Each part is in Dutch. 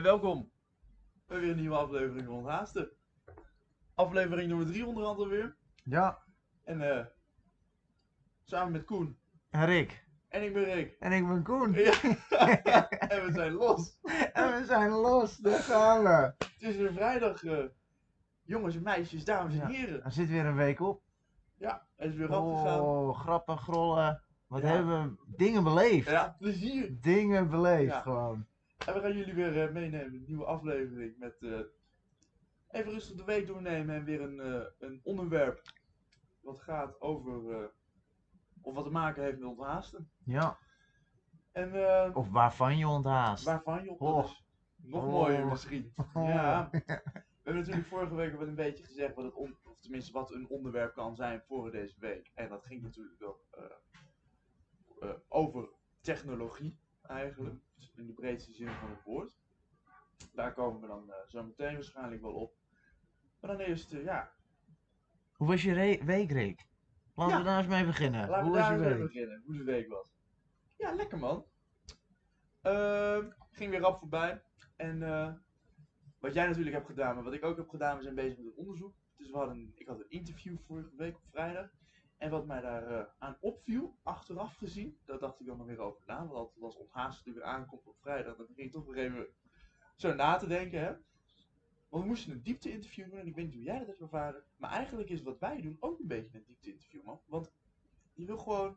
en welkom bij weer een nieuwe aflevering van Haasten. Aflevering nummer 3 onder andere weer. Ja, En eh samen met Koen. en Rick. En ik ben Rick. En ik ben Koen. Ja. en we zijn los. En we zijn los, daar gaan we. Het is weer vrijdag. eh, jongens en meisjes, dames en Ja. heren. Er zit weer een week op. Ja, het is weer rap gegaan. Oh, grappen, grollen. Wat Ja. hebben we dingen beleefd. Ja, plezier. Dingen beleefd Ja. gewoon. En we gaan jullie weer eh, meenemen in een nieuwe aflevering met eh, even rustig de week doornemen en weer een, eh, een onderwerp wat gaat over of wat te maken heeft met onthaasten. Ja. En Of waarvan je onthaast. waarvan je Oh. is nog Oh. mooier misschien. Ja. We hebben natuurlijk vorige week wel een beetje gezegd wat het on- of tenminste wat een onderwerp kan zijn voor deze week. En dat ging natuurlijk eh, over technologie eigenlijk, in de breedste zin van het woord. Daar komen we dan eh, zo meteen waarschijnlijk wel op. Maar dan eerst, eh, ja, Hoe was je re- week, Rick? Laten Ja. we daar eens mee beginnen. laten Hoe we daar je eens mee beginnen, hoe de week was. Ja, lekker man. Ehm, ging weer rap voorbij. En eh, wat jij natuurlijk hebt gedaan, maar wat ik ook heb gedaan, we zijn bezig met een onderzoek. Dus we hadden, ik had een interview vorige week op vrijdag. En wat mij daar eh, aan opviel, achteraf gezien, daar dacht ik dan nog weer over na. Want als onthaast er weer aankomt op vrijdag, dan begin je toch weer even zo na te denken. Hè? Want we moesten een diepte-interview doen en ik weet niet hoe jij dat hebt ervaren. Maar eigenlijk is wat wij doen ook een beetje een diepte-interview, man. Want je wil gewoon.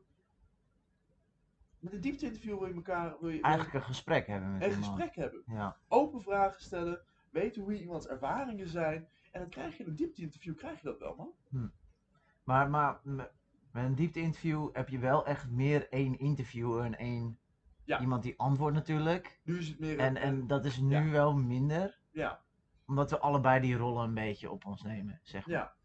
Met een diepte-interview wil je elkaar. Wil je, Eigenlijk een gesprek hebben met een iemand. gesprek hebben. Ja. Open vragen stellen. Weten hoe iemands ervaringen zijn. En dan krijg je in een diepte-interview krijg je dat wel, man. Maar, maar met een diepte-interview heb je wel echt meer één interviewer en één Ja. iemand die antwoordt natuurlijk. Nu is het meer. En, en dat is nu ja. wel minder, Ja, omdat we allebei die rollen een beetje op ons nemen, zeg maar. ja.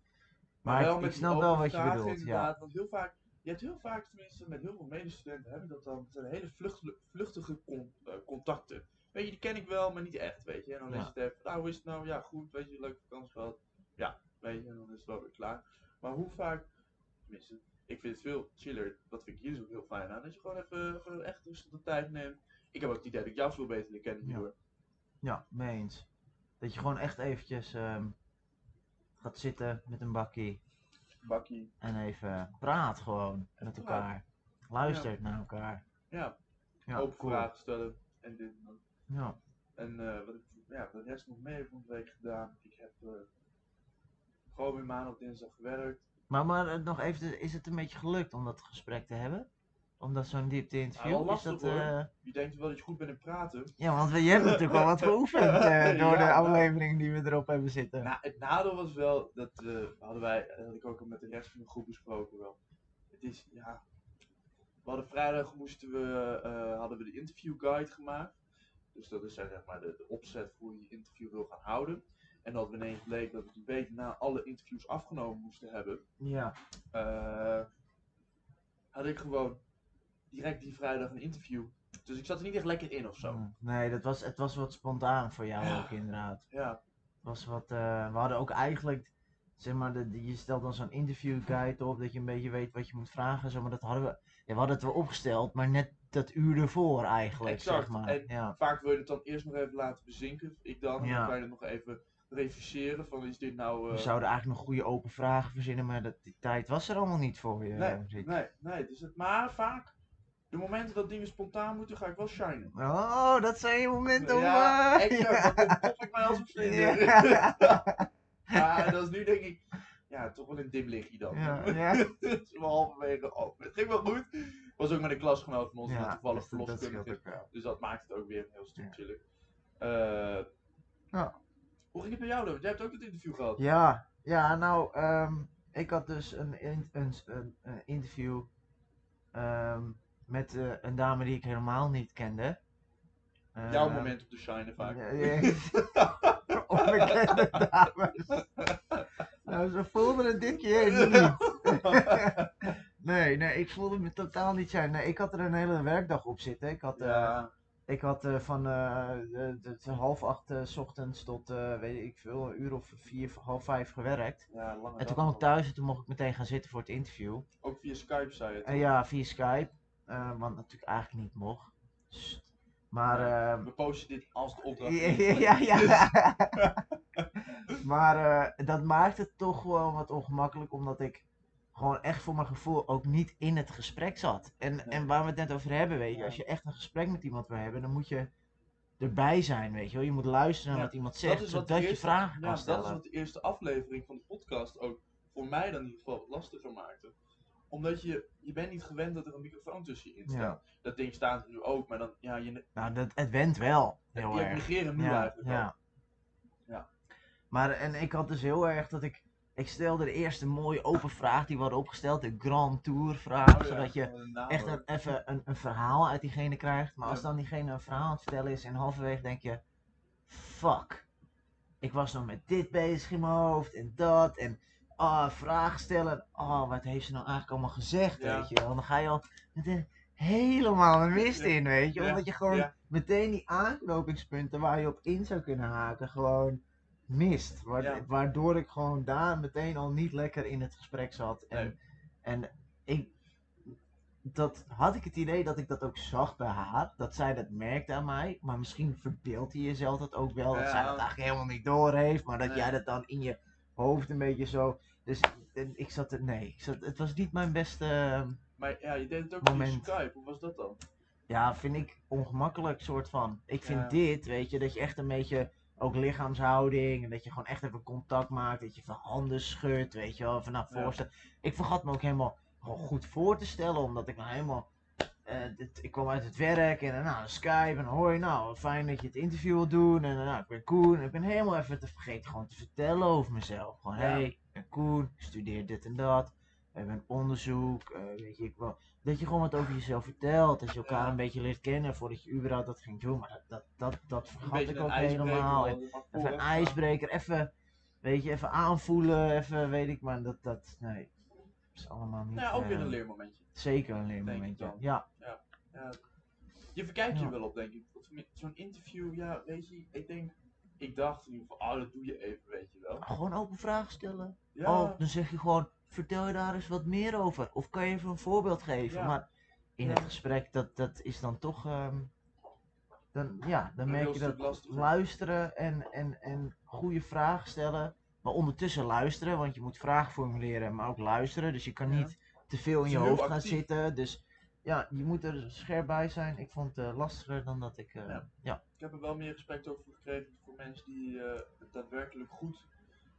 Maar, wel ik, met ik die snap wel wat je bedoelt. Ja. Want heel vaak, je hebt heel vaak, tenminste met heel veel medestudenten, heb je dat dan, zijn hele vluchtige, vluchtige con- eh, contacten. Weet je, die ken ik wel, maar niet echt, weet je. En dan Ja. is het even, nou hoe is het nou? Ja, goed, weet je, leuke vakantie gehad. Ja, weet je, en dan is het wel weer klaar. Maar hoe vaak, tenminste, ik vind het veel chiller, dat vind ik hier ook heel fijn aan, dat je gewoon even, even echt rustig de tijd neemt. Ik heb ook het idee dat ik jou veel beter leer kennen Ja. hierdoor. Ja, mee eens. Dat je gewoon echt eventjes ehm, gaat zitten met een bakkie Bakkie, en even praat gewoon met elkaar. Luistert naar elkaar. ja, Ja, open cool. vragen stellen en dit en dat. Ja. En eh, wat ik ja, de rest nog mee van de week gedaan. Ik heb eh, gewoon weer maandag, dinsdag gewerkt. Maar, maar eh, nog even, is het een beetje gelukt om dat gesprek te hebben? Om dat zo'n diepte Ja, interview? wel is lastig, dat, hoor. eh, Je denkt wel dat je goed bent in praten. Ja, want we- je hebt natuurlijk al wat geoefend eh, door Ja, de nou. afleveringen die we erop hebben zitten. Nou, het nadeel was wel, dat eh, hadden wij, dat had ik ook al met de rest van de groep besproken wel. Het is, ja, we hadden vrijdag moesten we, hadden we de interview guide gemaakt. Dus dat is zeg maar de, de opzet voor hoe je interview wil gaan houden. En dat we ineens bleek dat we een week na alle interviews afgenomen moesten hebben. Ja. eh, had ik gewoon direct die vrijdag een interview. Dus ik zat er niet echt lekker in of zo. Mm, Nee, dat was, het was wat spontaan voor jou Ja. ook inderdaad. Ja, Het was wat, eh, we hadden ook eigenlijk, zeg maar, de, je stelt dan zo'n interview guide op, dat je een beetje weet wat je moet vragen. en Zo, maar dat hadden we, ja, we hadden het wel opgesteld, maar net dat uur ervoor eigenlijk, Exact. zeg maar. En Ja. vaak wil je het dan eerst nog even laten bezinken. Ik dan, en Ja. dan kan je het nog even reviseren van is dit nou... eh, We zouden eigenlijk nog goede open vragen verzinnen, maar dat, die tijd was er allemaal niet voor je, nee, nee, nee. Dus het, maar vaak, de momenten dat dingen spontaan moeten, ga ik wel shinen. Oh, dat zijn je momenten om... ja, eh, exact. Dan pop ik mij als een vlinder. Ja. Ja, en dat is nu denk ik, ja, toch wel een dim lichtje dan. Ja, ja. dus we halverwege, oh, het ging wel goed. Was ook met een klasgenoot van ons, Ja, toevallig verloskundige. Dus dat maakt het ook weer een heel stuk Ja. chiller. Eh, Ja. Hoe ging het bij jou dan? Want Jij hebt ook het interview gehad. Ja, ja, nou, ehm, ik had dus een, in- een, een, een interview ehm, met eh, een dame die ik helemaal niet kende. Jouw Eh, moment op de shine vaak. Onbekende dames. nou, ze voelden het dit keer niet. nee, nee, ik voelde me totaal niet zijn. Nee, ik had er een hele werkdag op zitten. Ik had, eh, ja, ik had eh, van eh, de, de, de half acht 's ochtends tot, weet ik veel, een uur of vier, half vijf gewerkt. ja, En toen kwam ik thuis en toen mocht ik meteen gaan zitten voor het interview. Ook via Skype zei je ja, via Skype. want natuurlijk eigenlijk niet mocht. Maar, We posten dit als de opdracht. ja, ja, ja. Dus- maar dat maakt het toch gewoon wat ongemakkelijk, omdat ik gewoon echt voor mijn gevoel ook niet in het gesprek zat. En, en waar we het net over hebben, weet je, als je echt een gesprek met iemand wil hebben, dan moet je erbij zijn, weet je wel. Je moet luisteren naar Ja, wat iemand dat zegt, wat zodat je vragen ja, kan stellen. Dat is wat de eerste aflevering van de podcast ook voor mij dan in ieder geval lastiger maakte. Omdat je, je bent niet gewend dat er een microfoon tussen je in staat. Ja. Dat ding staat er nu ook, maar dan, ja, je, Nou, dat, het went wel, je heel erg. negeert hem nu ja, eigenlijk. Ja. Maar en ik had dus heel erg dat ik. Ik stelde de eerste mooie open vraag die we hadden opgesteld, de Grand Tour vraag, Oh zodat je een echt een, even een, een verhaal uit diegene krijgt. Maar als dan diegene een verhaal aan het vertellen is en halverwege denk je, fuck, ik was nog met dit bezig in mijn hoofd en dat en ah, vragen stellen. Oh, wat heeft ze nou eigenlijk allemaal gezegd, Ja. weet je wel. Dan ga je al meteen helemaal de mist in, weet je. Omdat je gewoon meteen die aanknopingspunten waar je op in zou kunnen haken, gewoon mist. Wa- Ja. Waardoor ik gewoon daar meteen al niet lekker in het gesprek zat. En, Nee. en ik, dat had ik het idee dat ik dat ook zag bij haar. Dat zij dat merkte aan mij. Maar misschien verbeeldt hij jezelf dat ook wel. Dat zij dat eigenlijk helemaal niet door heeft. Maar dat Nee. jij dat dan in je hoofd een beetje zo. Dus en ik zat er, nee, ik zat, het was niet mijn beste. ehm, Maar ja, je deed het ook via Moment. Skype. Hoe was dat dan? Ja, vind ik ongemakkelijk soort van. Ik vind Ja. dit, weet je, dat je echt een beetje ook lichaamshouding en dat je gewoon echt even contact maakt, dat je van handen schudt, weet je wel, vanaf Ja. voorstel. Ik vergat me ook helemaal gewoon goed voor te stellen, omdat ik nou helemaal, eh, dit, ik kwam uit het werk en eh, nou, Skype en hoi, nou, fijn dat je het interview wilt doen en eh, nou, ik ben Koen en ik ben helemaal even te vergeten gewoon te vertellen over mezelf. Gewoon, Ja. hey, ik ben Koen, ik studeer dit en dat, we hebben een onderzoek, weet je, ik wil dat je gewoon wat over jezelf vertelt. Dat je elkaar Ja. een beetje leert kennen voordat je überhaupt dat ging doen. Maar dat, dat, dat, dat vergat ik ook helemaal. even een ijsbreker, even, weet je, even aanvoelen, even weet ik maar. Dat, dat, nee, is allemaal niet. Ja, ook weer eh, een leermomentje. Zeker een leermomentje. Ja, Ja. Je verkijkt je wel op, denk ik. Zo'n interview, ja, weet je, ik denk, ik dacht in ieder geval, oh, dat doe je even, weet je wel. gewoon open vragen stellen. Ja, Oh, dan zeg je gewoon, vertel je daar eens wat meer over. Of kan je even een voorbeeld geven. Ja. Maar in Ja. het gesprek, dat, dat is dan toch, ehm, dan, ja, dan merk je dat luisteren en, en, en goede vragen stellen. Maar ondertussen luisteren, want je moet vragen formuleren, maar ook luisteren. Dus je kan niet te veel in je hoofd gaan actief. zitten. Dus ja, je moet er scherp bij zijn. Ik vond het eh, lastiger dan dat ik, eh, Ja. ja. ik heb er wel meer respect over gekregen voor mensen die eh, daadwerkelijk goed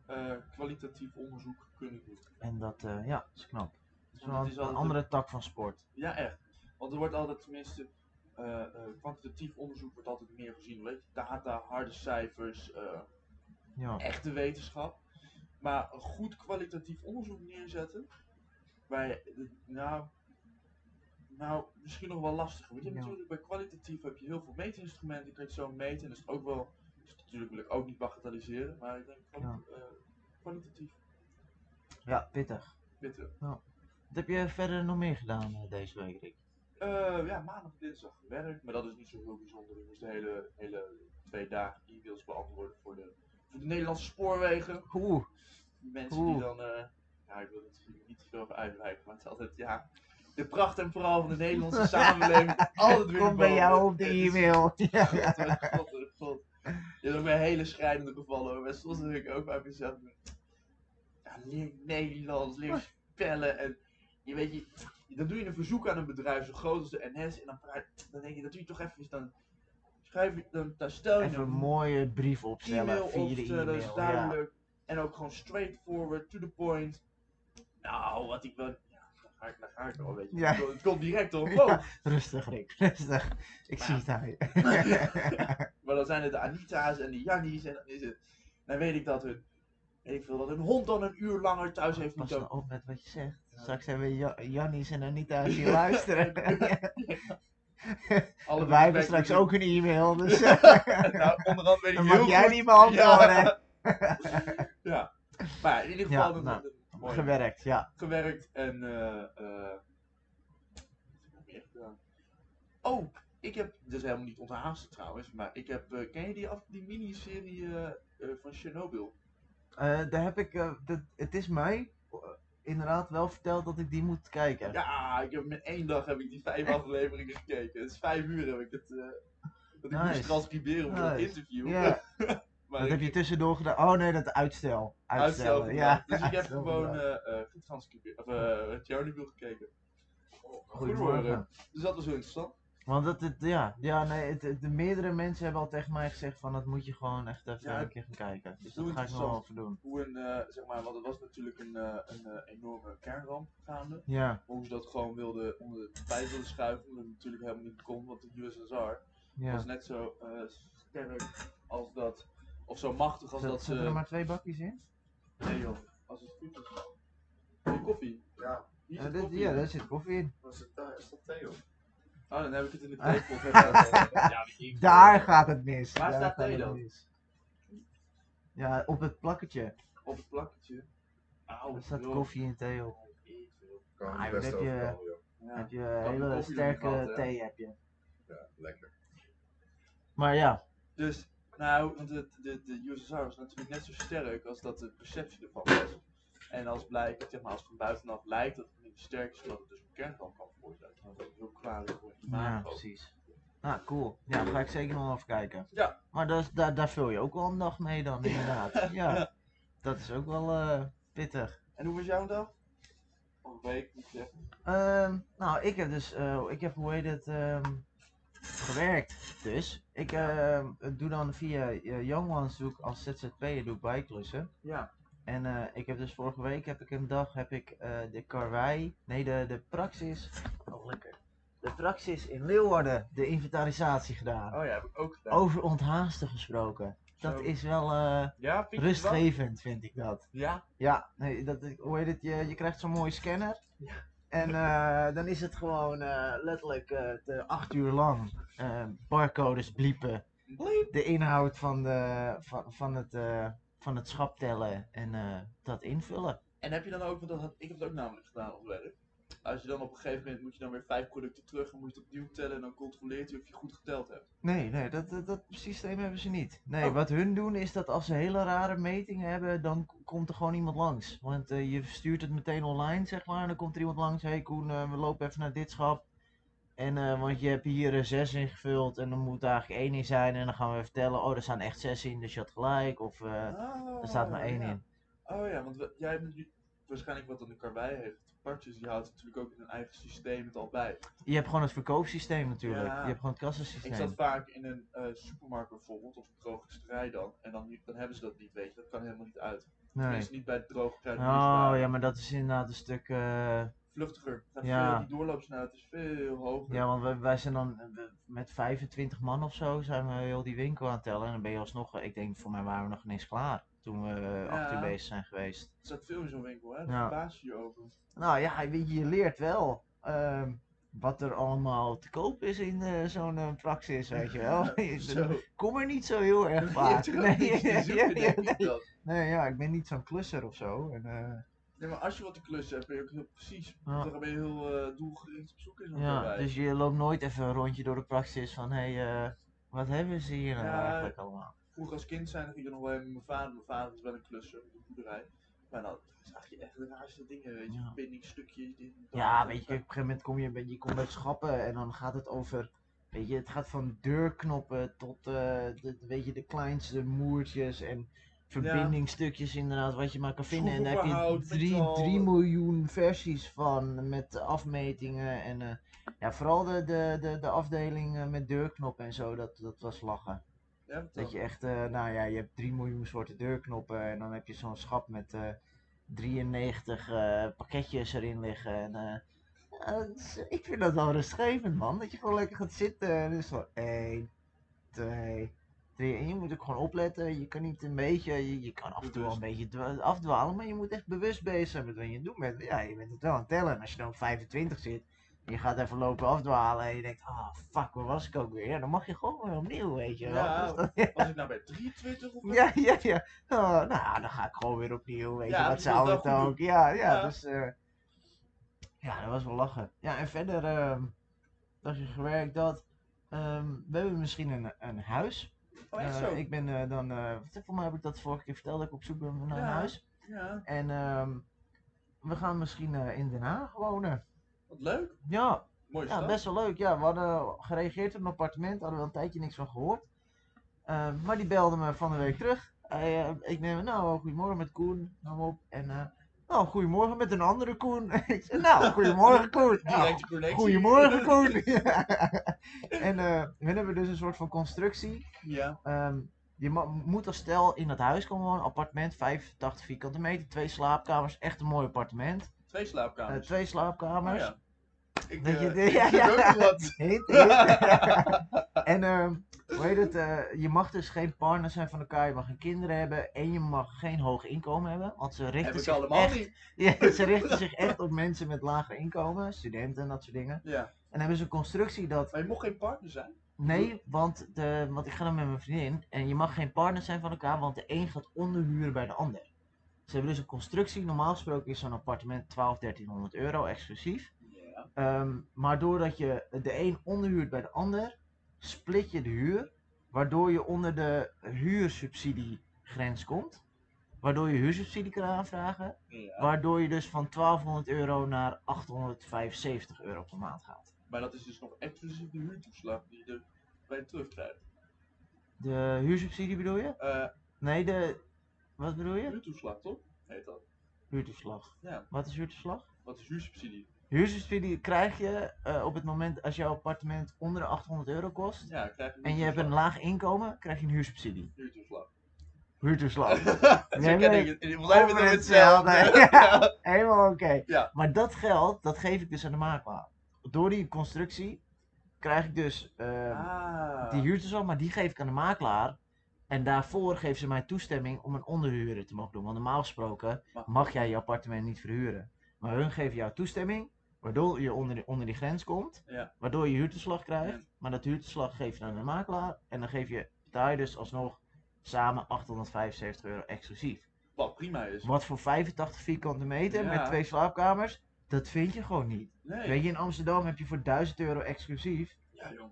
eh, kwalitatief onderzoek kunnen doen. En dat, eh, ja, is knap. Het is wel een, altijd andere tak van sport. Ja, echt. Want er wordt altijd tenminste, eh, kwantitatief onderzoek wordt altijd meer gezien. Weet je, data, harde cijfers, Ja. echte wetenschap. Maar een goed kwalitatief onderzoek neerzetten, waar je, nou, nou, misschien nog wel lastiger. Want je Ja. natuurlijk bij kwalitatief heb je heel veel meetinstrumenten, je kunt het zo meten. En dat is ook wel, dus natuurlijk wil ik ook niet bagatelliseren, maar ik denk kwali- Ja. eh, kwalitatief ja, pittig. bitter. Wat heb je verder nog meer gedaan eh, deze week, Rick? Eh, ja, maandag en dinsdag gewerkt, maar dat is niet zo heel bijzonder. Ik moest de hele, hele twee dagen e-mails beantwoorden voor de, voor de Nederlandse spoorwegen. Oeh, mensen die dan, ja, ik wil het niet te veel over uitwijken, maar het is altijd, ja, de pracht en vooral van de Nederlandse samenleving. Altijd weer komt bij jou op de e-mail. Ja. God, god, god. Je hebt ook bij hele schrijnende gevallen, hoor. maar soms denk ik ook bij mezelf, ja, leer Nederlands, leer spellen en je weet je, dan doe je een verzoek aan een bedrijf zo groot als de NS en dan, praat- dan denk je, dat doe je toch even, dan schrijf je, dan, dan stel je Even een mooie brief opstellen e-mail opstellen, is Ja. duidelijk en ook gewoon straightforward, to the point. Nou, wat ik wel, ja, ga ik, dan ga ik wel, weet je, Ja. het, komt- direct op, wow. Ja, rustig Rick, rustig. Ik zie het aan je. Maar dan zijn het de Anita's en de Jannies en dan is het. Dan weet ik dat hun. Weet ik veel, dat hun hond dan een uur langer thuis heeft Pas moeten. nou op met wat je zegt. Ja. Straks hebben we Ja- Jannies en Anita als je luisteren. Alle Wij hebben straks ook een e-mail, dus nou, onderhand weet ik dan heel mag jij niet beantwoorden. Ja. Maar in ieder geval, nou, mooi. Gewerkt, ja. gewerkt en. eh nog meer gedaan? Oh, ik heb. Dat is helemaal niet onthaast trouwens, maar ik heb. eh, ken je die, af, die miniserie eh, van Chernobyl? Daar heb ik, dat, het is mij inderdaad wel verteld dat ik die moet kijken. Ja, ik heb met één dag heb ik die vijf afleveringen gekeken. Het is vijf uur heb ik het. Dat ik moest transcriberen voor dat Nice. interview. Ja. maar ik- heb je tussendoor gedaan? Oh nee, dat uitstel. uitstel Uitstellen. Ja. Ja. Dus ik heb gewoon eh getranscribeerd. Of Chernobyl gekeken. Goedemorgen. Dus dat was heel interessant. Want het, het, ja, ja nee, het, het- de meerdere mensen hebben al tegen mij gezegd van dat moet je gewoon echt even Ja, een keer gaan kijken. Dus dat ga ik nog wel even doen. Hoe een, eh, zeg maar, want het was natuurlijk een, eh, een enorme kernramp gaande. Ja, Hoe ze dat gewoon wilden onder de tapijt wilden schuiven, omdat het natuurlijk helemaal niet kon, want de USSR ja. was net zo eh, sterk als dat, of zo machtig als Zet- dat Zitten er ze... maar twee bakjes in? Nee joh, als het goed is. Hey, koffie. Ja, Hier Ja, zit dit- koffie ja, in. daar zit koffie in. was het, daar is dat Theo? Oh, dan heb ik het in de theepot ja, ik- Daar gaat het mis. Waar Daar staat thee dan? mis. Ja, op het plakketje. Op het plakketje. Auw, Daar staat joh. koffie en thee op. Kan Ah, best heb je-. Ja. Heb je de hele sterke gehad, thee heb je. Ja, lekker. Maar ja, Dus, nou, want de, de, de USSR was natuurlijk net zo sterk als dat de perceptie ervan was. En als blijkt, zeg maar, als van buitenaf lijkt dat het niet sterk is, omdat het dus een kernramp kan veroorzaken. Dat is heel kwalijk voor het ja, precies. Nou, cool. Ja, daar ga ik zeker nog even kijken. Ja. Maar dat is- daar, daar vul je ook wel een dag mee dan, inderdaad. Ja, dat is ook wel eh, pittig. En hoe was jouw dag? Of een week, moet ik zeggen. Ehm, nou, ik heb dus, eh, ik heb, hoe heet het, ehm, gewerkt. Dus, ik ehm, doe dan via uh, Young Ones, doe ik als ZZP'er, doe ik bijklussen. Ja. En eh, ik heb dus vorige week, heb ik een dag, heb ik eh, de karwei, nee, de, de praxis, oh lekker. De praxis in Leeuwarden, de inventarisatie gedaan. Oh ja, heb ik ook gedaan. Over onthaasten gesproken. Dat Zo. is wel eh, Ja, vind rustgevend, vind ik dat. Ja. Ja, nee, dat, hoe heet het, je, je krijgt zo'n mooie scanner. Ja. En eh, dan is het gewoon eh, letterlijk de acht uur lang barcodes bliepen. Bliep. De inhoud van, de, van, van, het, eh, van het schap tellen en eh, dat invullen. En heb je dan ook, want dat had, ik heb het ook namelijk gedaan op werk. Als je dan op een gegeven moment moet je dan weer vijf producten terug en moet je het opnieuw tellen en dan controleert hij of je goed geteld hebt. Nee, nee, dat, dat, dat systeem hebben ze niet. Nee, Oh. wat hun doen is dat als ze hele rare metingen hebben, dan komt er gewoon iemand langs. Want eh, je stuurt het meteen online, zeg maar, en dan komt er iemand langs. Hé hey Koen, eh, we lopen even naar dit schap. En, eh, want je hebt hier zes ingevuld en er moet eigenlijk één in zijn. En dan gaan we even tellen, oh, er staan echt zes in, dus je had gelijk. Of Oh, er staat maar één ja. in. Oh ja, want we- jij hebt waarschijnlijk wat dan de karwei heeft. Partjes die houdt natuurlijk ook in hun eigen systeem het al bij. Je hebt gewoon het verkoopsysteem natuurlijk. Ja. Je hebt gewoon het Ik kassasysteem. zat vaak in een eh, supermarkt bijvoorbeeld, of een drogisterij dan. En dan, dan hebben ze dat niet, weet je. Dat kan helemaal niet uit. Nee. Tenminste niet bij de droge Oh ja, maar dat is inderdaad een stuk. eh, Vluchtiger. Het Ja. veel, die doorloopsnelheid is veel hoger. Ja, want wij, wij zijn dan eh, met 25 man of zo zijn we heel die winkel aan het tellen. En dan ben je alsnog, ik denk voor mij waren we nog ineens klaar toen we eh, Ja. bezig zijn geweest. Er staat veel in zo'n winkel, hè. Daar Ja. verbaas je je over. Nou ja, weet je, je leert wel ehm, wat er allemaal te koop is in eh, zo'n eh, praxis, weet je wel. Zo. Kom er niet zo heel erg vaak. nee. ja, ik ben niet zo'n klusser of zo. En, Nee, maar als je wat te klussen hebt, ben je ook heel precies. Ja. Dan ben je heel doelgericht op zoek in zo'n ja, dus je loopt nooit even een rondje door de praxis van, hé, hey, wat hebben ze hier nou Ja, eigenlijk allemaal? Vroeger als kind zijn, ging ik nog wel even met mijn vader. Mijn vader is wel een klusser op de boerderij. Maar dan zag je echt de raarste dingen, weet je. Verbindingsstukjes, dit dat. Ja, weet je, op een gegeven moment kom je, je komt bij schappen en dan gaat het over, weet je, het gaat van deurknoppen tot, eh, de, weet je, de kleinste moertjes en verbindingstukjes inderdaad, wat je maar kan vinden. En daar heb je Schroevenbehoud, drie, metaal. drie miljoen versies van met afmetingen en eh, ja, vooral de, de, de, de afdeling met deurknoppen en zo, dat, dat was lachen. Dat je echt, eh, nou ja, je hebt 3 miljoen soorten deurknoppen en dan heb je zo'n schap met eh 93 eh, pakketjes erin liggen. En, eh, ik vind dat wel rustgevend, man. Dat je gewoon lekker gaat zitten en is zo 1, 2, 3. En je moet ook gewoon opletten. Je kan niet een beetje, je, kan af en toe wel een beetje dwa- afdwalen, maar je moet echt bewust bezig zijn met wat je doet. Ja, je bent het wel aan het tellen. En als je dan op 25 zit je gaat even lopen afdwalen en je denkt, ah fuck, waar was ik ook weer? Ja, dan mag je gewoon weer opnieuw, weet je wel. Ja, Dus Was ik nou bij 23 of ja, ja, ja. Oh, nou, dan ga ik gewoon weer opnieuw. Weet Ja, je, wat zou het ook? Ja, ja, Ja. dus. eh, ja, dat was wel lachen. Ja, en verder. ehm dat je gewerkt dat. ehm, we hebben misschien een, een huis. Oh, echt Eh, zo? ik ben eh, dan. voor mij heb ik dat vorige keer verteld dat ik op zoek ben naar een huis. Ja, En ehm, we gaan misschien in Den Haag wonen. Wat leuk. Ja, best wel leuk. Ja, we hadden gereageerd op een appartement, hadden we al een tijdje niks van gehoord. Eh, maar die belde me van de week terug. Hij, eh, ik neem, nou, goedemorgen met Koen, nam op. En, eh, nou, goedemorgen met een andere Koen. ik zei, nou, goedemorgen Koen. Nou, goedemorgen Koen. en we hebben dus een soort van constructie. Ja. Ehm, je moet als stel in dat huis komen wonen, appartement, 85 vierkante meter, twee slaapkamers, echt een mooi appartement. Twee Eh, slaapkamers. twee Oh, slaapkamers. ja. Ik, je, eh, de- ik ja, wat. En hoe heet het, eh, je mag dus geen partner zijn van elkaar, je mag geen kinderen hebben en je mag geen hoog inkomen hebben. Want ze Heb richten, ik zich allemaal echt, niet. ja, ze richten zich echt op mensen met lager inkomen, studenten en dat soort dingen. Ja. En hebben ze een constructie dat, Maar je mocht geen partner zijn. Nee, want, de, want ik ga dan met mijn vriendin en je mag geen partner zijn van elkaar, want de een gaat onderhuren bij de ander. Ze hebben dus een constructie, normaal gesproken is zo'n appartement 12, 1300 euro exclusief. Ehm, maar doordat je de een onderhuurt bij de ander, split je de huur, waardoor je onder de huursubsidiegrens komt. Waardoor je huursubsidie kan aanvragen, waardoor je dus van 1200 euro naar 875 euro per maand gaat. Maar dat is dus nog exclusief de huurtoeslag die je erbij terugkrijgt. De huursubsidie bedoel je? Eh Nee, de. Wat bedoel je? huurtoeslag toch? Heet dat. Huurtoeslag. Ja. Wat is huurtoeslag? Wat is huursubsidie? Huursubsidie krijg je eh, op het moment als jouw appartement onder de 800 euro kost. Ja, krijg je En je hebt een laag inkomen, krijg je een huursubsidie. huurtoeslag. Huurtoeslag. Nee, nee. het hetzelfde. hetzelfde. Helemaal oké. Ja. Maar dat geld, dat geef ik dus aan de makelaar. Door die constructie krijg ik dus eh, Ah. die huurtoeslag, maar die geef ik aan de makelaar. En daarvoor geven ze mij toestemming om een onderhuren te mogen doen. Want normaal gesproken Mag- jij je appartement niet verhuren. Maar hun geven jou toestemming, waardoor je onder die, onder die grens komt. Ja. Waardoor je huurtoeslag krijgt. Maar dat huurtoeslag geef je aan de makelaar. En dan geef je, betaal je dus alsnog samen 875 euro exclusief. Wat prima is. Wat voor 85 vierkante meter Ja. met twee slaapkamers, dat vind je gewoon niet. Nee. Weet je, in Amsterdam heb je voor 1000 euro exclusief, Ja, joh.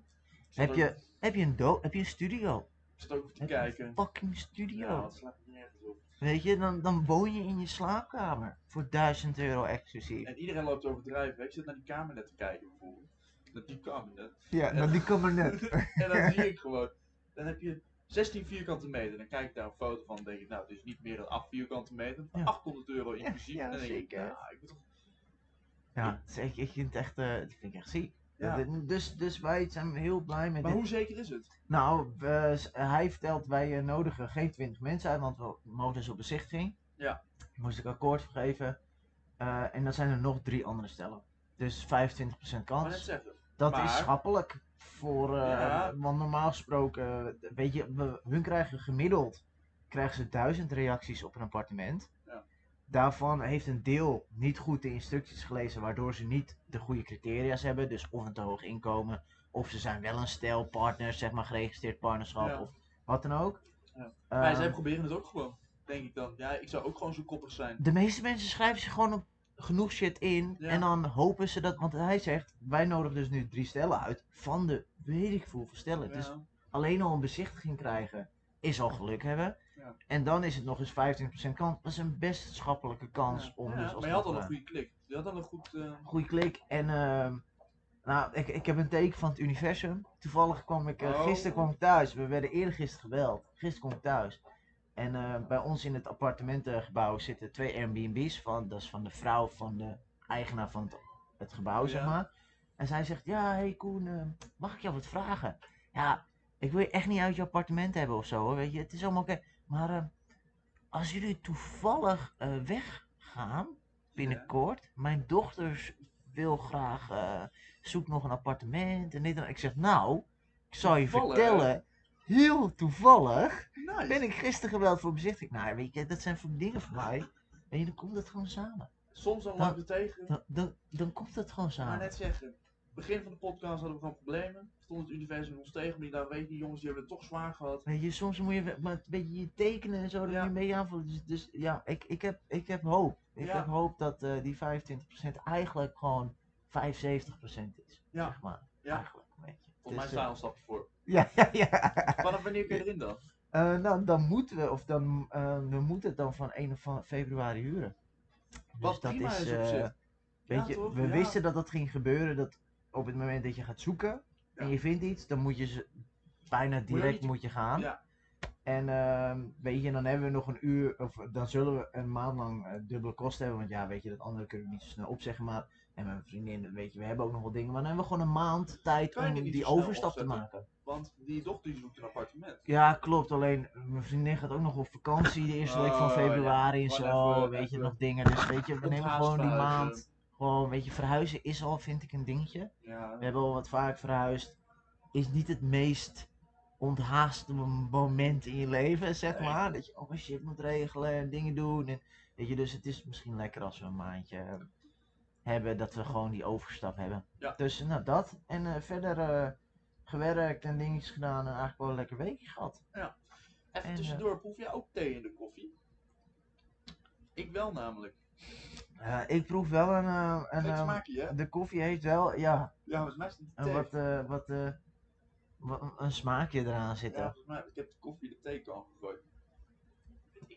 Zat heb ook- je, heb je, een, do heb je een studio. Ik zat ook even te Heb kijken. een fucking studio. Ja, dat slaat nergens op. Weet je, dan, dan woon je in je slaapkamer voor 1000 euro exclusief. En iedereen loopt overdrijven. Ik zit naar die kamer net te kijken bijvoorbeeld. Naar die kamer net. Ja, nou die kan maar net. En dan zie ik gewoon. Dan heb je 16 vierkante meter. Dan kijk ik daar een foto van. Dan denk ik, nou, het is niet meer dan 8 vierkante meter. Ja. 800 euro inclusief. ja, en dan denk zeker. ik, ja, ik moet toch... Ja, het is echt- ik vind het echt, eh, dat vind ik echt ziek. Ja. Dus, dus wij zijn heel blij met Maar dit. hoe zeker is het? Nou, we- hij vertelt wij eh, nodigen geen 20 mensen uit, want we mogen dus op bezichtiging. Ja. Moest ik akkoord voor geven. Eh, en dan zijn er nog drie andere stellen. Dus 25% Maar net kans. zeggen. Dat maar- is schappelijk. Voor, eh, Ja. Want normaal gesproken, weet je, we, hun krijgen gemiddeld krijgen ze 1000 reacties op een appartement. Daarvan heeft een deel niet goed de instructies gelezen, waardoor ze niet de goede criteria's hebben. Dus of een te hoog inkomen, of ze zijn wel een stel partners, zeg maar geregistreerd partnerschap, Ja. of wat dan ook. Ja. Ehm, maar zij proberen het ook gewoon. Denk ik dan. Ja, ik zou ook gewoon zo koppig zijn. de meeste mensen schrijven zich gewoon op genoeg shit in Ja. en dan hopen ze dat, want hij zegt, wij nodigen dus nu drie stellen uit van de weet ik veel stellen. Dus alleen al een bezichtiging krijgen is al geluk hebben. En dan is het nog eens 25% kans. Dat is een best schappelijke kans Ja. om Ja, dus als maar je had al een goede klik. Je had al een goed... eh, goede klik. En ehm, nou, ik, ik heb een teken van het universum. Toevallig kwam ik, eh, Oh. gisteren kwam ik thuis. We werden eerder gisteren gebeld. Gisteren kwam ik thuis. En eh, bij ons in het appartementengebouw zitten twee Airbnb's. Van, dat is van de vrouw van de eigenaar van het, het gebouw, zeg maar. En zij zegt, ja, hey Koen, eh, mag ik jou wat vragen? Ja, ik wil je echt niet uit je appartement hebben of zo, hoor, weet je. Het is allemaal oké. Maar eh, als jullie toevallig eh, weggaan, binnenkort, mijn dochter wil graag, eh zoekt nog een appartement en dit en. Ik zeg, nou, ik zal je Toevallig, vertellen, heel toevallig Nice. ben ik gisteren gebeld voor bezichtiging. Nou, weet je, dat zijn voor dingen voor mij. En dan komt het gewoon samen. Soms dan Dan- loop je tegen. Dan, dan, dan komt het gewoon Maar samen. net zeggen. Begin van de podcast hadden we gewoon problemen. Stond het universum ons tegen. Maar die daar weet die jongens die hebben het toch zwaar gehad. Weet je, soms moet je maar een beetje je tekenen en zo, dat Ja. je beetje aanvoelt. Dus, dus ja, ik, ik, heb, ik heb hoop. Ik Ja. heb hoop dat eh, die 25% eigenlijk gewoon 75% is. Ja. Zeg maar. Ja. Eigenlijk, een beetje. Volgens mij Dus, staan we eh, een stapje voor. Ja, ja, ja. Vanaf wanneer kun je erin dan? Eh, nou, dan moeten we, of dan, eh, we moeten het dan van 1 van februari huren. Wat dus dat prima is, is op eh, zich. weet Ja, je, toch? we Ja. wisten dat dat ging gebeuren. Dat op het moment dat je gaat zoeken en je vindt iets, dan moet je ze bijna direct moet je gaan. Ja. En ehm, weet je, dan hebben we nog een uur, of dan zullen we een maand lang eh, dubbele kosten hebben. Want ja, weet je, dat andere kunnen we niet zo snel opzeggen. Maar, en mijn vriendin, weet je, we hebben ook nog wel dingen. Maar dan hebben we gewoon een maand tijd om die overstap te maken. Want die dochter zoekt een appartement. Ja, klopt. Alleen mijn vriendin gaat ook nog op vakantie de eerste week van Oh, ja. februari en zo. even- weet je, nog dingen. Dus weet je, we nemen gewoon die maand. Gewoon, weet je, verhuizen is al, vind ik, een dingetje. Ja. We hebben al wat vaak verhuisd. Is niet het meest onthaaste mom- moment in je leven, zeg Nee. maar. Dat je allemaal shit moet regelen en dingen doen. En, weet je, dus het is misschien lekker als we een maandje eh, hebben dat we gewoon die overstap hebben. Ja. Dus nou dat. En eh, verder eh, gewerkt en dingetjes gedaan en eigenlijk wel een lekker weekje gehad. Even En, tussendoor, proef jij ook thee in de koffie? Ik wel namelijk. Eh, ik proef wel een. eh, een ehm, smaakje, hè? de koffie heeft wel, ja, Ja, volgens mij is het thee. wat, eh, wat, wat een smaakje eraan Ja, zitten. volgens mij. Ik heb de koffie de theekan gegooid.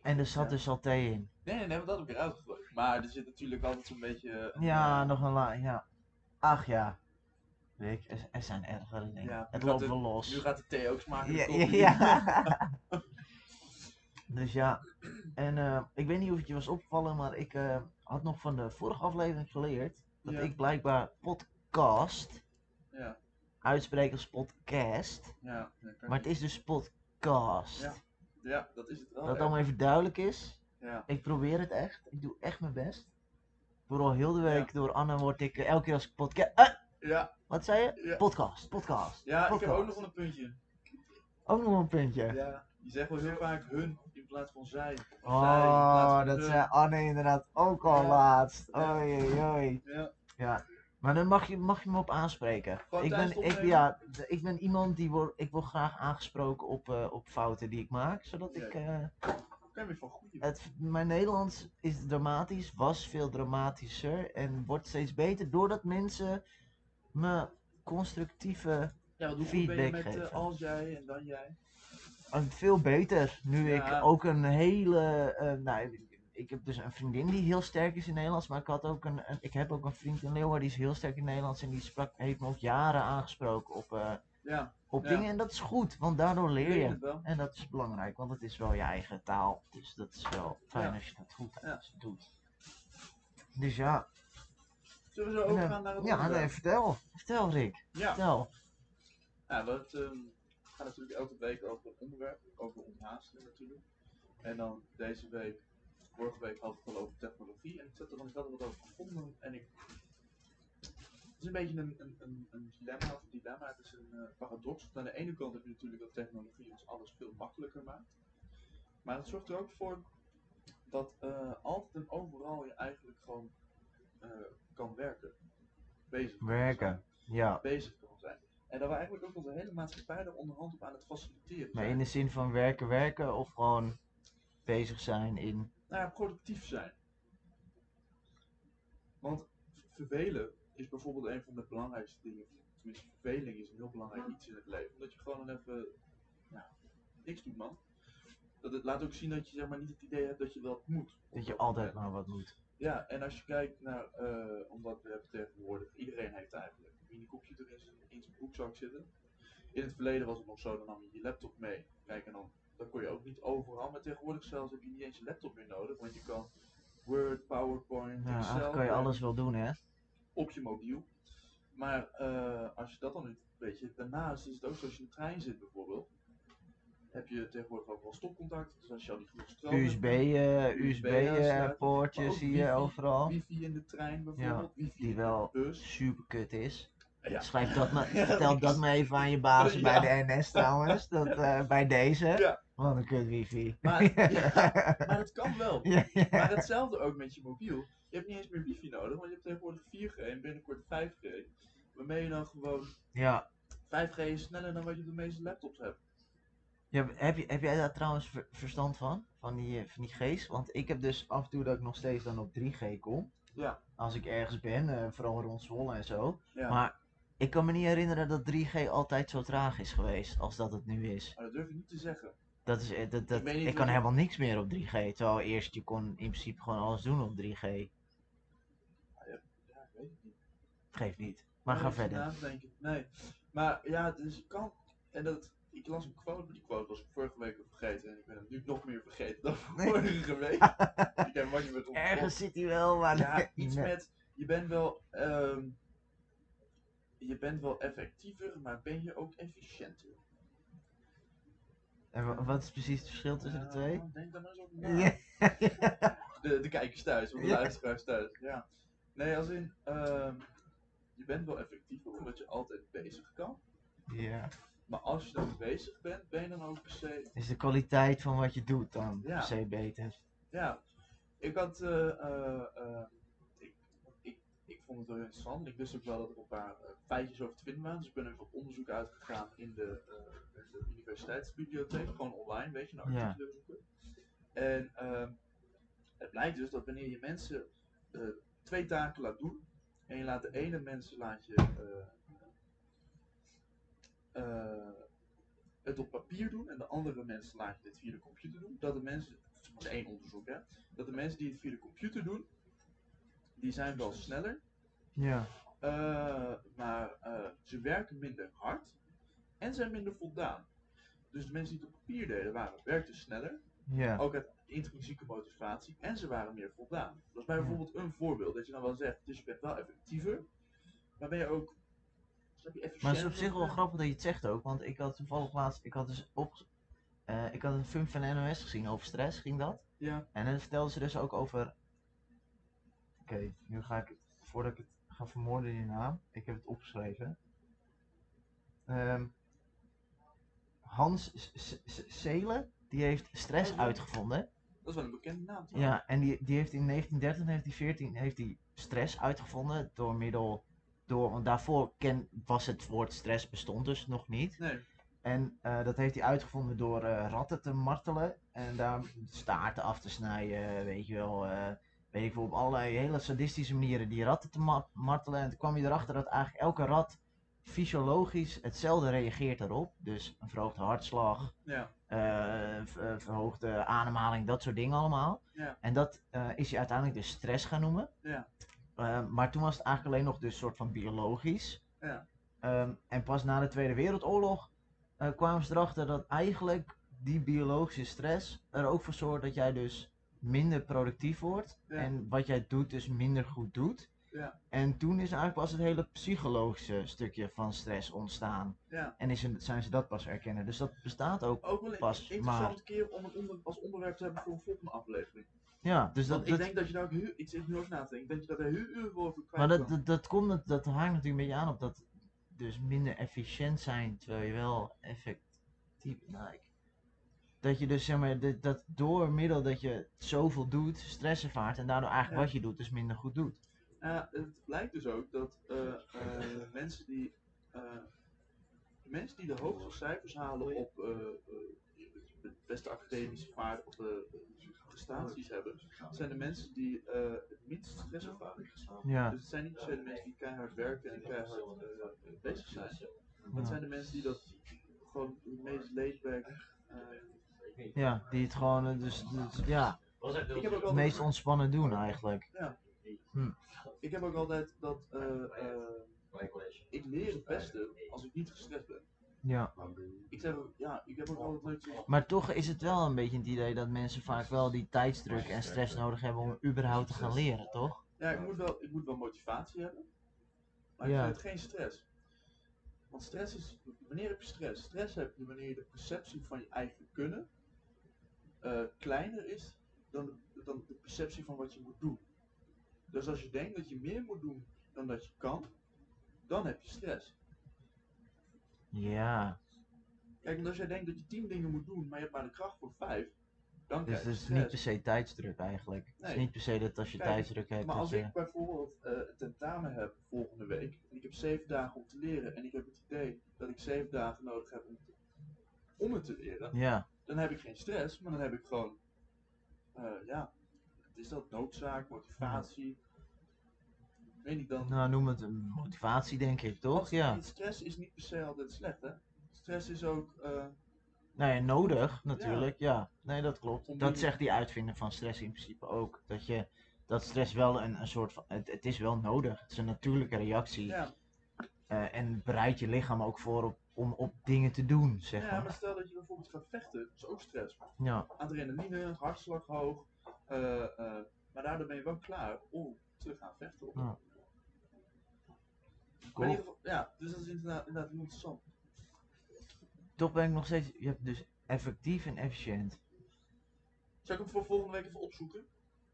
En er zat Ja. dus al thee in. Nee, nee, nee, want dat heb ik eruit gegooid. Maar er zit natuurlijk altijd zo'n beetje... Ja, nog een la ja. Ach ja. Rick, er, er zijn ergere dingen. Ja, het loopt wel los. Nu gaat de thee ook smaken. ja, ja, ja. dus ja. En eh, ik weet niet of het je was opgevallen, maar ik eh, had nog van de vorige aflevering geleerd dat Ja. ik blijkbaar podcast Ja, uitspreek als podcast. ja. Maar het is dus podcast. Ja. Ja, dat is het wel. Dat hè. allemaal even duidelijk is. Ja. Ik probeer het echt. Ik doe echt mijn best. Vooral heel de week door Anna word ik eh, elke keer als ik podcast. Ja, wat zei je? Podcast, podcast. ja ik heb ook nog een puntje. Ook nog een puntje. Ja, die zeggen wel heel vaak hun plaats van zij. Oh, dat hun. zei Anne inderdaad ook al Ja. laatst. Oei, oei. Ja. Ja. Maar dan mag je, mag je me op aanspreken. Gewoon Ik ben, ik, ja, ik ben iemand die wordt, ik word graag aangesproken op, eh, op fouten die ik maak. Zodat ik, eh, het, mijn Nederlands is dramatisch, was veel dramatischer en wordt steeds beter doordat mensen me constructieve, Ja, wat hoe goed ben je feedback met eh, geven. als jij en dan jij? Veel beter. Nu Ja. ik ook een hele, eh, nou, ik- heb dus een vriendin die heel sterk is in Nederlands, maar ik, had ook een, een- ik heb ook een vriend in Leeuwarden die is heel sterk in Nederlands en die sprak, heeft me ook jaren aangesproken op, eh, Ja, op Ja. dingen en dat is goed, want daardoor leer je. En dat is belangrijk, want het is wel je eigen taal. Dus dat is wel fijn als je dat goed doet. Dus ja, Zullen we zo overgaan naar het ja nee, vertel. Vertel Rick, Ja, vertel. ja dat ehm, gaat natuurlijk elke week over een onderwerp, over onthaasten natuurlijk. En dan deze week, vorige week had ik het al over technologie en ik, zat er, er wat over gevonden en ik... Het is een beetje een, een, een, een dilemma, of een dilemma, het is een eh, paradox. Aan de ene kant heb je natuurlijk dat technologie ons alles veel makkelijker maakt. Maar het zorgt er ook voor dat eh, altijd en overal je eigenlijk gewoon eh, kan werken. Bezig kan Werken, ja. bezig kan. En dat we eigenlijk ook onze hele maatschappij er onderhand op aan het faciliteren Maar in de zin van werken, werken of gewoon bezig zijn in... Nou ja, productief zijn. Want vervelen is bijvoorbeeld een van de belangrijkste dingen. Tenminste, verveling is een heel belangrijk iets in het leven. Dat je gewoon even ja, niks doet, man. Dat het laat ook zien dat je zeg maar, niet het idee hebt dat je wel moet. Dat je altijd maar wat moet. Ja, en als je kijkt naar, eh, omdat we hebben tegenwoordig, iedereen heeft eigenlijk een minikopje er in zijn, in zijn broekzak zitten. In het verleden was het nog zo, dan nam je je laptop mee. Kijk, en dan, dan kon je ook niet overal, maar tegenwoordig zelfs heb je niet eens je laptop meer nodig, want je kan Word, PowerPoint, Ja, Excel kan je alles wel doen hè. op je mobiel. Maar eh, als je dat dan niet, weet je, daarnaast is het ook zo als je in de trein zit bijvoorbeeld, heb je tegenwoordig ook wel stopcontact. Dus als je al die goede stroom hebt, USB, eh USB USB aansluiten, eh, maar ook poortjes zie je overal. wifi in de trein bijvoorbeeld, wifi die wel. Super kut is. Ja. Schrijf dat maar, vertel dat maar even aan je baas Ja. bij de NS trouwens. Dat, eh, bij deze. Ja. Wat een kut wifi. Maar, maar het kan wel. Maar hetzelfde ook met je mobiel. Je hebt niet eens meer wifi nodig, want je hebt tegenwoordig 4G en binnenkort 5G. Waarmee je dan gewoon, ja. 5G is sneller dan wat je op de meeste laptops hebt. Ja, heb, je, heb jij daar trouwens ver- verstand van? Van die, eh, van die G's? Want ik heb dus af en toe dat ik nog steeds dan op 3G kom. Ja. Als ik ergens ben, eh, vooral rond Zwolle en zo. Ja. Maar ik kan me niet herinneren dat 3G altijd zo traag is geweest als dat het nu is. Maar dat durf ik niet te zeggen. Dat is, eh, dat, dat, Ik ik kan je- helemaal niks meer op 3G. Terwijl eerst je kon in principe gewoon alles doen op 3G. Ja, ik weet het niet. Geeft niet. Maar ga ik verder. Nee. Maar ja, dus kan. En dat. Ik las een quote, maar die quote was ik vorige week al vergeten. En ik ben hem nu nog meer vergeten dan vorige week. ik heb wat je met Ergens zit hij wel, maar Ja, iets nee. met. Je bent wel. ehm, je bent wel effectiever, maar ben je ook efficiënter? En wa- wat is precies het verschil tussen de twee? Denk daar maar eens over na. Ja. De, de kijkers thuis, of de Ja. luisteraars thuis. Ja. Nee, als in. ehm, je bent wel effectiever omdat je altijd bezig kan. ja. Maar als je dan bezig bent, ben je dan ook per se. Is de kwaliteit van wat je doet dan Ja. per se beter? Ja, ik had. eh, eh, eh, ik, ik, ik vond het wel interessant. Ik wist ook wel dat er een paar eh, feitjes over te vinden waren. Dus ik ben even op onderzoek uitgegaan in de, eh, de universiteitsbibliotheek. Gewoon online, weet je, naar Ja. artikelen zoeken. En ehm, het blijkt dus dat wanneer je mensen eh, twee taken laat doen. En je laat de ene mensen laat je. het op papier doen en de andere mensen laat je dit via de computer doen. Dat de mensen, dat is één onderzoek hè, dat de mensen die het via de computer doen, die zijn wel sneller, Ja. eh, maar eh, ze werken minder hard en zijn minder voldaan. Dus de mensen die het op papier deden, waren, werkten sneller, Ja. ook uit intrinsieke motivatie, en ze waren meer voldaan. Dat is bij Ja. bijvoorbeeld een voorbeeld, dat je dan wel zegt, dus je bent wel effectiever, maar ben je ook, je, Maar het is op zich wel grappig dat je het zegt ook, want ik had toevallig laatst, ik had dus op, eh, ik had een film van de NOS gezien over stress, ging dat? Ja, En dan vertelden ze dus ook over, oké, nu ga ik, voordat ik het ga vermoorden die naam, ik heb het opgeschreven. Ehm, Hans Seelen, die heeft stress uitgevonden. dat is wel een bekende naam trouwens. Ja, en die, die heeft in 1913, 1914 heeft hij stress uitgevonden door middel, door, want daarvoor ken, was het woord stress bestond dus nog niet. Nee, En eh, dat heeft hij uitgevonden door eh, ratten te martelen en daar staarten af te snijden, weet je wel. eh, weet ik veel, op allerlei hele sadistische manieren die ratten te ma- martelen. En toen kwam je erachter dat eigenlijk elke rat fysiologisch hetzelfde reageert daarop. Dus een verhoogde hartslag, ja, eh, eh, verhoogde ademhaling, dat soort dingen allemaal. Ja. En dat eh, is hij uiteindelijk dus stress gaan noemen. Ja. Maar toen was het eigenlijk alleen nog dus soort van biologisch. Ja. Ehm, en pas na de Tweede Wereldoorlog kwamen ze erachter dat eigenlijk die biologische stress er ook voor zorgt dat jij dus minder productief wordt. Ja. En wat jij doet dus minder goed doet. Ja. En toen is eigenlijk pas het hele psychologische stukje van stress ontstaan. ja. En is, zijn ze dat pas erkennen. Dus dat bestaat ook. Ook wel een Pas, interessante maar- keer om het onder, als onderwerp te hebben voor een volgende aflevering. Ja, dus dat, ik dat, denk dat je daar ook heel, ik zit nu over na te denken, ik denk dat je daar heel uur voor over kwijt maar dat, dat, dat komt, dat, dat hangt natuurlijk een beetje aan op dat dus minder efficiënt zijn, terwijl je wel effectief, nou, ik- dat je dus zeg maar, dat, dat door middel dat je zoveel doet, stress ervaart en daardoor eigenlijk Ja. wat je doet dus minder goed doet. Ja, het blijkt dus ook dat eh, eh, mensen die eh, mensen die de hoogste cijfers halen op de beste academische vaart of de prestaties hebben, zijn de mensen die het minst stress ervaren. Ja, Dus het zijn niet per se de mensen die keihard werken en keihard bezig zijn. Maar het zijn de mensen die dat gewoon het meest eh, ja die het gewoon, eh, dus, dus ja, ik heb ook het meest ontspannen doen eigenlijk. ik heb ook altijd dat eh, eh, ik leer het beste als ik niet gestrest ben. Ja. Ik zeg ook, ja, ik heb ook altijd leuk Maar toch is het wel een beetje het idee dat mensen vaak wel die tijdsdruk en stress nodig hebben om überhaupt te gaan leren, toch? Ja, ik moet wel, ik moet wel motivatie hebben. Maar Ja. ik vind het geen stress. Want stress is, wanneer heb je stress? Stress heb je wanneer de perceptie van je eigen kunnen eh, kleiner is dan de, dan de perceptie van wat je moet doen. Dus als je denkt dat je meer moet doen dan dat je kan, dan heb je stress. Ja, Kijk, want als jij denkt dat je tien dingen moet doen, maar je hebt maar de kracht voor vijf, dan dus het is stress. niet per se tijdsdruk eigenlijk. Het is Nee. niet per se dat als je Kijk, tijdsdruk hebt, Maar als je... ik bijvoorbeeld een tentamen heb volgende week en ik heb zeven dagen om te leren en ik heb het idee dat ik zeven dagen nodig heb om, te- om het te leren, Ja, dan heb ik geen stress, maar dan heb ik gewoon, eh, ja, wat is dat noodzaak, motivatie, weet niet dan. nou noem het een motivatie denk ik, toch? Ja. Stress is niet per se altijd slecht, hè? Stress is ook, eh, ja, nodig natuurlijk, ja. Nee, dat klopt. Dat zegt die uitvinder van stress in principe ook. Dat je, dat stress wel een, een soort van, het, het is wel nodig. Het is een natuurlijke reactie. ja, eh, en bereid je lichaam ook voor op, om op dingen te doen, zeg Ja, maar maar. stel dat je bijvoorbeeld gaat vechten, dat is ook stress. Ja, Adrenaline, hartslag hoog, eh, eh, maar daardoor ben je wel klaar om te gaan vechten. Ja. Maar in cool. ieder geval, ja, dus dat is inderdaad, inderdaad interessant. Toch ben ik nog steeds, je hebt dus effectief en efficiënt. Zal ik hem voor volgende week even opzoeken?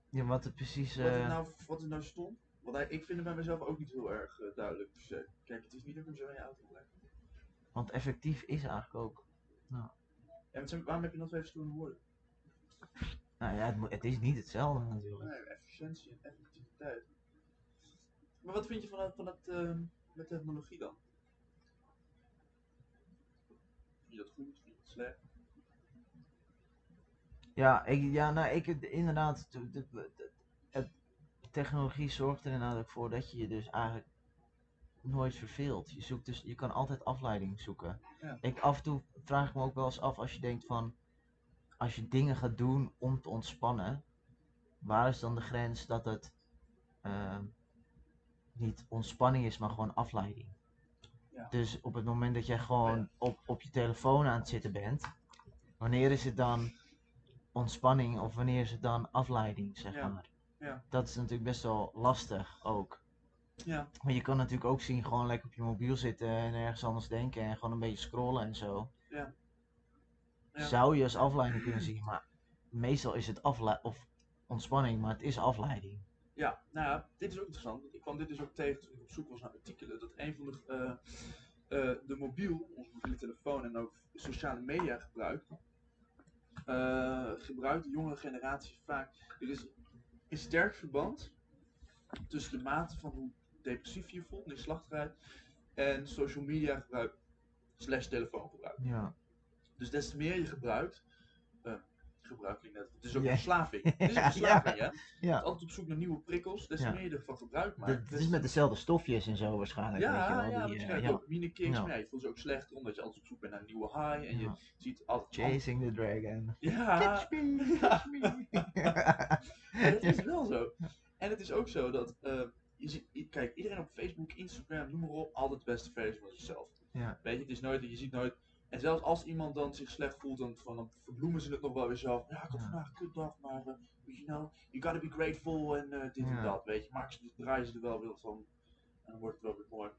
Ja, wat het precies, Wat, het eh, nou, wat er nou stond? Want ik vind het bij mezelf ook niet heel erg duidelijk. Kijk, het is niet dat ik hem zo in je auto. Want effectief is eigenlijk ook, Ja, maar zijn- waarom heb je nog twee verschillende woorden? nou ja, het, moet- het is niet hetzelfde natuurlijk. Nee, efficiëntie en effectiviteit. Maar wat vind je van het, van het ehm, met technologie dan? Vind je dat goed? Vind je dat slecht? Ja, ik, ja nou, ik, inderdaad, de, de, de- het, technologie zorgt er inderdaad ook voor dat je je dus eigenlijk nooit verveelt. Je, zoekt dus, je kan altijd afleiding zoeken. Ja. Ik, af en toe vraag ik me ook wel eens af als je denkt van, als je dingen gaat doen om te ontspannen, waar is dan de grens dat het ehm, niet ontspanning is, maar gewoon afleiding? Ja. Dus op het moment dat jij gewoon op, op je telefoon aan het zitten bent, wanneer is het dan ontspanning of wanneer is het dan afleiding, zeg Ja. maar? Ja. Dat is natuurlijk best wel lastig ook. Ja. Maar je kan natuurlijk ook zien, gewoon lekker op je mobiel zitten en ergens anders denken en gewoon een beetje scrollen en zo. Ja. Ja. Zou je als afleiding kunnen zien, maar meestal is het afle of ontspanning, maar het is afleiding. Ja, nou ja, dit is ook interessant. Ik kwam dit dus ook tegen toen ik op zoek was naar artikelen. Dat een van de, eh, eh, de mobiel, onze mobiele telefoon en ook sociale media gebruik, eh, gebruikt de jongere generatie vaak. Er is een sterk verband tussen de mate van hoe depressief je voelt, neerslachtigheid, en social media gebruik slash telefoongebruik. Ja. Dus des te meer je gebruikt, eh gebruik je net, het is ook verslaving. Het is een Ja, verslaving, hè? Ja. altijd op zoek naar nieuwe prikkels, des te Ja. meer je ervan gebruik maakt. Het is met dezelfde stofjes en zo waarschijnlijk. ja, weet je wel, ja, die, eh, ja. maar je voelt je ook slechter omdat je altijd op zoek bent naar een nieuwe high en je ziet altijd... Chasing the Dragon. Ja, Catch me, catch me. maar dat is wel zo. En het is ook zo dat, eh, je ziet, kijk, iedereen op Facebook, Instagram, noem maar op, altijd de beste versie van zichzelf. Ja. Weet je, het is nooit, je ziet nooit, en zelfs als iemand dan zich slecht voelt, dan, van, dan verbloemen ze het nog wel weer zelf. Ja, ik had vandaag een kutdag, maar, uh, you know, you gotta be grateful en eh, dit en dat, weet je. Maar ze draaien ze er wel weer van, en dan wordt het wel weer mooi.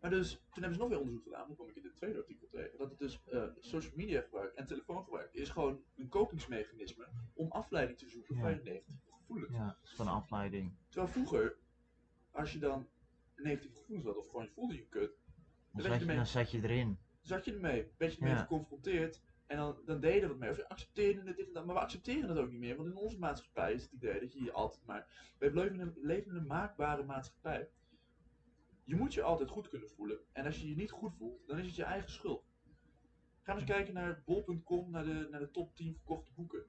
Maar dus, toen hebben ze nog weer onderzoek gedaan, dan kom ik in dit tweede artikel tegen, dat het dus eh, social media gebruik en telefoongebruik is gewoon een kopingsmechanisme om afleiding te zoeken Ja. van je negatieve gevoelens. Ja, is van afleiding. Terwijl vroeger, als je dan negatieve gevoelens had of gewoon je voelde je kut, Dan zat je, ermee- dan zat je erin. zat je ermee, werd je ermee Ja. geconfronteerd en dan, dan je er wat mee. Of je accepteerde het, dit en dat, maar we accepteren het ook niet meer, want in onze maatschappij is het idee dat je je altijd maar... We leven in een, leven in een maakbare maatschappij. Je moet je altijd goed kunnen voelen. En als je je niet goed voelt, dan is het je eigen schuld. Ga eens kijken naar bol.com, naar de, naar de top 10 verkochte boeken.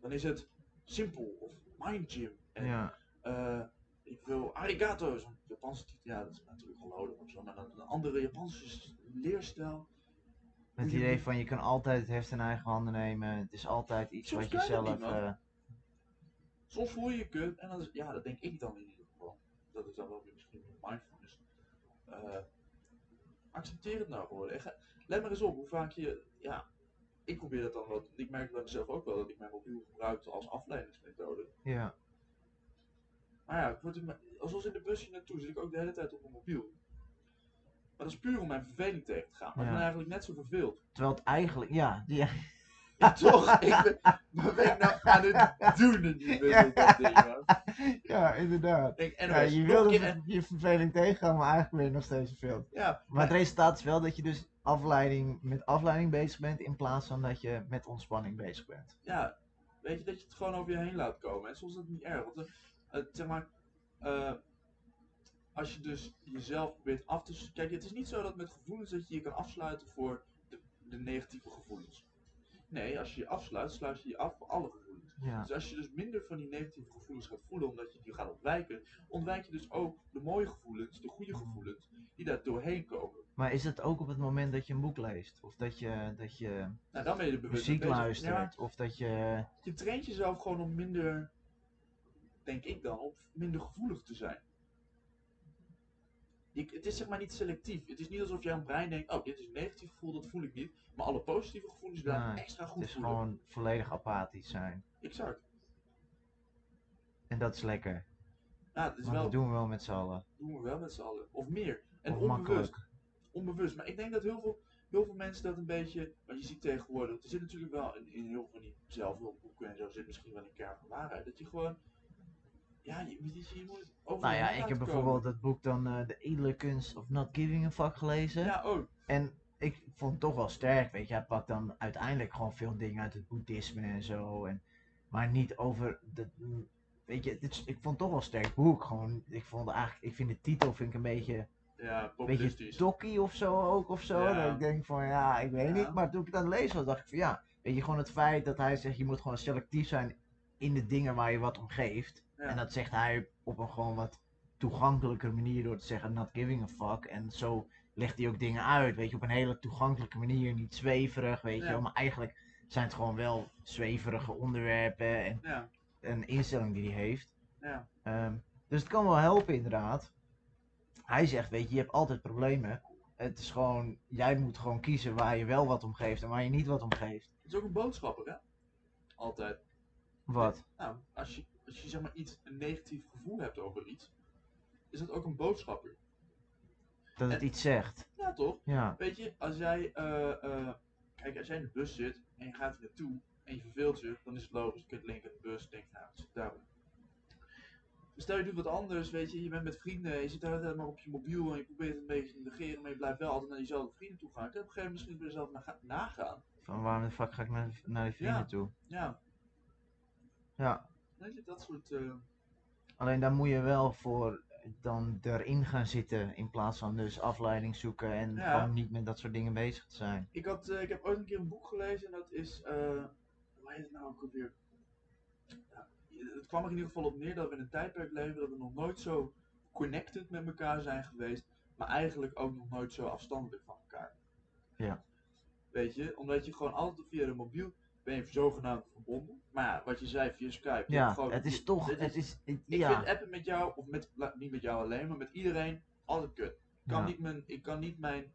Dan is het Simple of Mind Gym. En Ja, eh, ik wil arigato, zo'n Japanse titel. Ja, dat is natuurlijk geloden of zo. Maar dan een andere Japanse leerstijl. het Hoe je idee van je kan altijd het heft in eigen handen nemen. Het is altijd iets Soms wat je dat zelf... niet, eh, Soms voel je je kut en dan is, ja, dat denk ik dan in ieder geval. Dat is dan wel weer misschien weer mindfulness. Eh, accepteer het nou gewoon. Let maar eens op hoe vaak je, ja, ik probeer dat dan wel. Ik merk bij mezelf ook wel dat ik mijn mobiel gebruik als afleidingsmethode. ja. Maar ja, ik word in zoals in de bus hier naartoe zit ik ook de hele tijd op mijn mobiel. Maar dat is puur om mijn verveling tegen te gaan. Maar ik ben eigenlijk net zo verveeld. Terwijl het eigenlijk... Ja, ja. Ja, toch? ik ben, wat ben ik nou aan het doen in die bus Ja. met dat ding, man? ja, inderdaad. Ik Ja, je wil dus je verveling tegengaan, maar eigenlijk ben je nog steeds verveeld. Ja, Maar het resultaat is wel dat je dus afleiding, met afleiding bezig bent in plaats van dat je met ontspanning bezig bent. ja, weet je, dat je het gewoon over je heen laat komen. En soms is dat niet erg. Want, het, zeg maar, eh, als je dus jezelf probeert af te... Kijk, het is niet zo dat met gevoelens dat je je kan afsluiten voor de, de negatieve gevoelens. Nee, als je je afsluit, sluit je je af voor alle gevoelens. Ja. Dus als je dus minder van die negatieve gevoelens gaat voelen, omdat je die gaat ontwijken, ontwijk je dus ook de mooie gevoelens, de goede gevoelens, die daar doorheen komen. Maar is het ook op het moment dat je een boek leest? Of dat je, dat je Nou, dan ben je muziek luistert? Ja, Of dat je... je traint jezelf gewoon om minder, denk ik dan, om minder gevoelig te zijn. je, het is zeg maar niet selectief. Het is niet alsof jouw brein denkt, oh dit is een negatief gevoel, dat voel ik niet. Maar alle positieve gevoelens daar Nee, extra Het goed is voelen. gewoon volledig apathisch zijn. Exact. En dat is lekker. Ja, het is wel, dat doen we wel met z'n allen. doen we wel met z'n allen. Of meer. En Of onbewust. makkelijk. onbewust. Maar ik denk dat heel veel, heel veel mensen dat een beetje. Want je ziet tegenwoordig. Er zit natuurlijk wel in, in heel veel van die zelfhulpboeken en zo. zit misschien wel een kern van waarheid. Dat je gewoon. Ja, je, je, je moet over Nou ja, ik heb bijvoorbeeld het boek dan eh, De Edele Kunst of Not Giving a Fuck gelezen. Ja, ook. En ik vond het toch wel sterk, weet je. Hij pakt dan uiteindelijk gewoon veel dingen uit het boeddhisme en zo. En, maar niet over de... Weet je, het is, ik vond het toch wel een sterk boek. Gewoon, ik vond eigenlijk, ik vind de titel vind ik een beetje, Ja, een beetje tokkie of zo ook of zo. Ja. Dat ik denk van, ja, ik weet Ja. niet. Maar toen ik het lezen was, dacht ik van, ja. Weet je, gewoon het feit dat hij zegt, je moet gewoon selectief zijn in de dingen waar je wat om geeft. En dat zegt hij op een gewoon wat toegankelijker manier door te zeggen not giving a fuck. En zo legt hij ook dingen uit, weet je, op een hele toegankelijke manier, niet zweverig, weet je. Maar eigenlijk zijn het gewoon wel zweverige onderwerpen en Ja, een instelling die hij heeft. ja. Ehm, dus het kan wel helpen inderdaad. Hij zegt, weet je, je hebt altijd problemen. Het is gewoon, jij moet gewoon kiezen waar je wel wat om geeft en waar je niet wat om geeft. Het is ook een boodschapper, hè? Altijd. Wat? Nou, als je, als je zeg maar iets, een negatief gevoel hebt over iets, is dat ook een boodschapper. Dat het En- iets zegt. Ja, toch? Ja. Weet je, als jij, eh, kijk, als jij in de bus zit en je gaat er naartoe en je verveelt je, dan is het logisch. Je kunt linken in de bus en denk, nou, daar. Stel je doet wat anders, weet je, je bent met vrienden, je zit de hele tijd maar op je mobiel en je probeert het een beetje te negeren, maar je blijft wel altijd naar diezelfde vrienden toe gaan. Kun je op een gegeven moment misschien jezelf naga- nagaan. Van waarom de fuck ga ik naar, naar die vrienden Ja. toe? Ja, Ja. weet je, dat soort. eh, Alleen daar moet je wel voor dan erin gaan zitten in plaats van dus afleiding zoeken en Ja. gewoon niet met dat soort dingen bezig te zijn. Ik, had, eh, ik heb ooit een keer een boek gelezen en dat is, eh hoe heet het nou ook alweer? Ja, het kwam er in ieder geval op neer dat we in een tijdperk leven dat we nog nooit zo connected met elkaar zijn geweest, maar eigenlijk ook nog nooit zo afstandelijk van elkaar. Ja. Weet je, omdat je gewoon altijd via de mobiel ben je zogenaamd verbonden. Maar wat je zei via Skype. Ja, gewoon- het is toch, het is, het- ik ja. vind appen met jou, of met, niet met jou alleen, maar met iedereen, altijd kut. Ik kan Ja. niet mijn, ik kan niet mijn,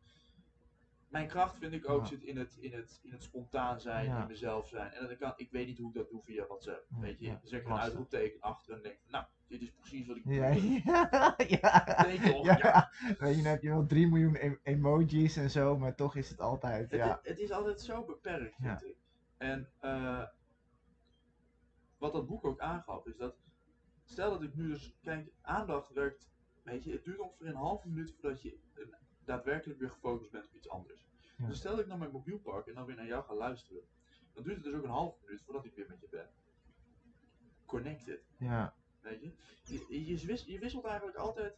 mijn kracht vind ik ook Ja. zit in het, in het, in het spontaan zijn, in mezelf zijn. En dat kan, ik weet niet hoe ik dat doe via WhatsApp. Weet je, dan ik een uitroepteken achter en denk van, nou, dit is precies wat ik Ja, ja, ja. Nee, toch? Ja. Ja. Weet je, dan heb je wel 3 miljoen em- emojis en zo, maar toch is het altijd, Het, ja. is, het is altijd zo beperkt, vind ik. En eh, wat dat boek ook aangaf, is dat, stel dat ik nu dus, kijk, aandacht werkt, weet je, het duurt ongeveer een halve minuut voordat je daadwerkelijk weer gefocust bent op iets anders. Ja. Dus stel dat ik naar mijn mobiel pak en dan weer naar jou ga luisteren, dan duurt het dus ook een halve minuut voordat ik weer met je ben. Connected, Ja, weet je. Je, je, wis- je wisselt eigenlijk altijd,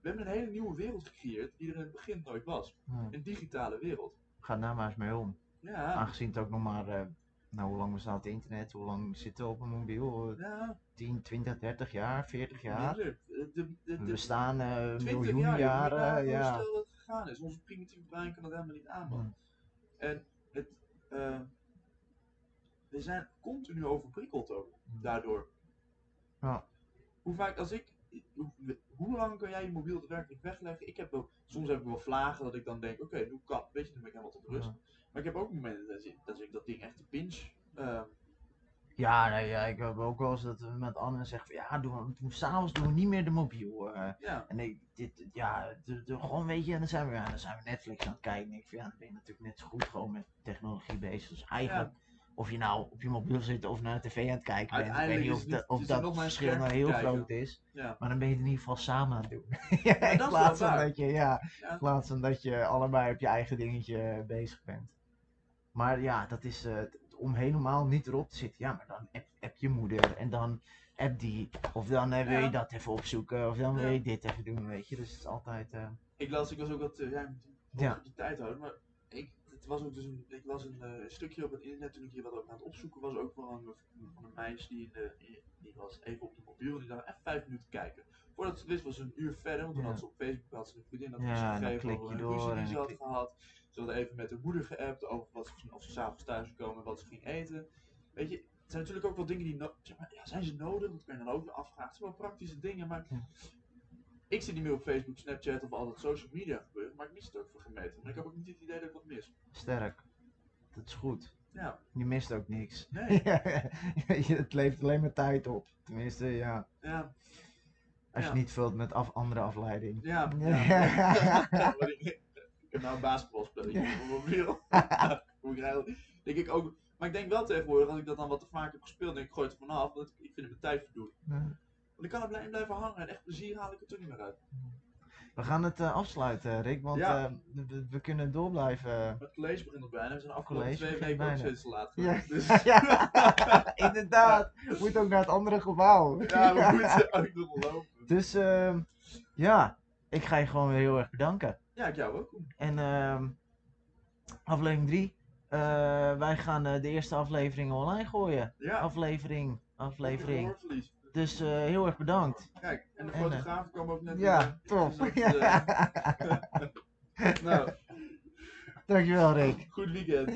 we hebben een hele nieuwe wereld gecreëerd die er in het begin nooit was. ja. Een digitale wereld. ga daar maar eens mee om. Ja, Aangezien het ook nog maar, eh, nou hoe lang bestaat het internet, hoe lang zitten we op een mobiel? Eh, ja. 10, 20, 30 jaar, 40 jaar? Minder. De, de, de, We de bestaan eh 20 miljoen jaar, jaren, nagaan hoe ja. snel dat gegaan is. Onze primitieve brein kan dat helemaal niet aan, man. Hmm. En het, eh, we zijn continu overprikkeld ook, daardoor. Ja. Hoe vaak, als ik, hoe, hoe lang kan jij je mobiel daadwerkelijk wegleggen? Ik heb wel, soms heb ik wel vlagen dat ik dan denk, oké, nu kan, weet je, nu ben ik helemaal tot rust. Ja. Maar ik heb ook momenten dat ik dat, ik dat ding echt eh, Ja, nee, ja, ik heb ook wel eens dat we met Anne zeggen van ja, doen we, s'avonds doen we niet meer de mobiel. eh. ja, en ik, dit, ja, de, de- gewoon weet je, en dan zijn we, ja, dan zijn we Netflix aan het kijken. En ik van ja, dan ben je natuurlijk net zo goed gewoon met technologie bezig. Dus eigenlijk, of je nou op je mobiel zit of naar de tv aan het kijken bent, ik weet niet of, dat- of verschil nou heel kijken. groot is. ja. Maar dan ben je het in ieder geval samen aan het doen. ja, in plaats van dat je, ja, in plaats van dat je allebei op je eigen dingetje bezig bent. Maar ja, dat is t- om helemaal niet erop te zitten. Ja, maar dan app, app je moeder en dan app die. Of dan eh, wil je dat even opzoeken. Of dan wil je dit even doen, weet je. Dus het is altijd... eh, Ik las, ik was ook wat, eh, ja, moet Ja. op de tijd houden, maar ik, het was ook dus een, ik las een eh, stukje op het internet toen ik hier wat ook aan het opzoeken was, ook van een, van een meisje die, in de, die, die was even op de mobiel en die dacht even vijf minuten kijken. Voordat ze wist was ze een uur verder, want toen had ze op Facebook had ze een vriendin dat Ja, gegeven over een ruzie die ze had gehad. Ze had even met haar moeder geappt over wat ze, of ze s'avonds thuis zou komen en wat ze ging eten. Weet je, het zijn natuurlijk ook wel dingen die, no- zeg maar, ja, zijn ze nodig? Dat kan je dan ook weer afvragen. Het zijn wel praktische dingen, maar ik zit niet meer op Facebook, Snapchat of al dat social media gebeuren, maar ik mis het ook voor gemeten. Maar ik heb ook niet het idee dat ik wat mis. Sterk. Dat is goed. Ja, Je mist ook niks. nee, het levert alleen maar tijd op. Tenminste, ja. ja, Als je niet vult met af, andere afleiding. ja. Ja. nou op mijn mobiel. Hoe ik denk ik ook, maar ik denk wel tegenwoordig, als ik dat dan wat te vaak heb gespeeld, denk ik, gooi het er vanaf, want ik vind het mijn tijd verdoen. Want ik kan er blij- blijven hangen en echt plezier haal ik er toch niet meer uit. We gaan het eh, afsluiten, Rick, want Ja. eh, we, we kunnen door blijven. Het college begint nog bijna, we zijn afgelopen twee weken ook steeds te laat Ja. Dus ja, inderdaad. Moet ook naar het andere gebouw. ja, we moeten ook nog lopen. Dus ehm, ja, ik ga je gewoon weer heel erg bedanken. Ja, ik jou ook. En ehm, aflevering 3. wij gaan eh, de eerste aflevering online gooien. Ja, Aflevering, aflevering. Dus eh, heel erg bedankt. Kijk, en de En, eh, fotograaf kwam ook net Ja, binnen. tof. Dus dat, eh, nou, Dankjewel Rick. goed weekend.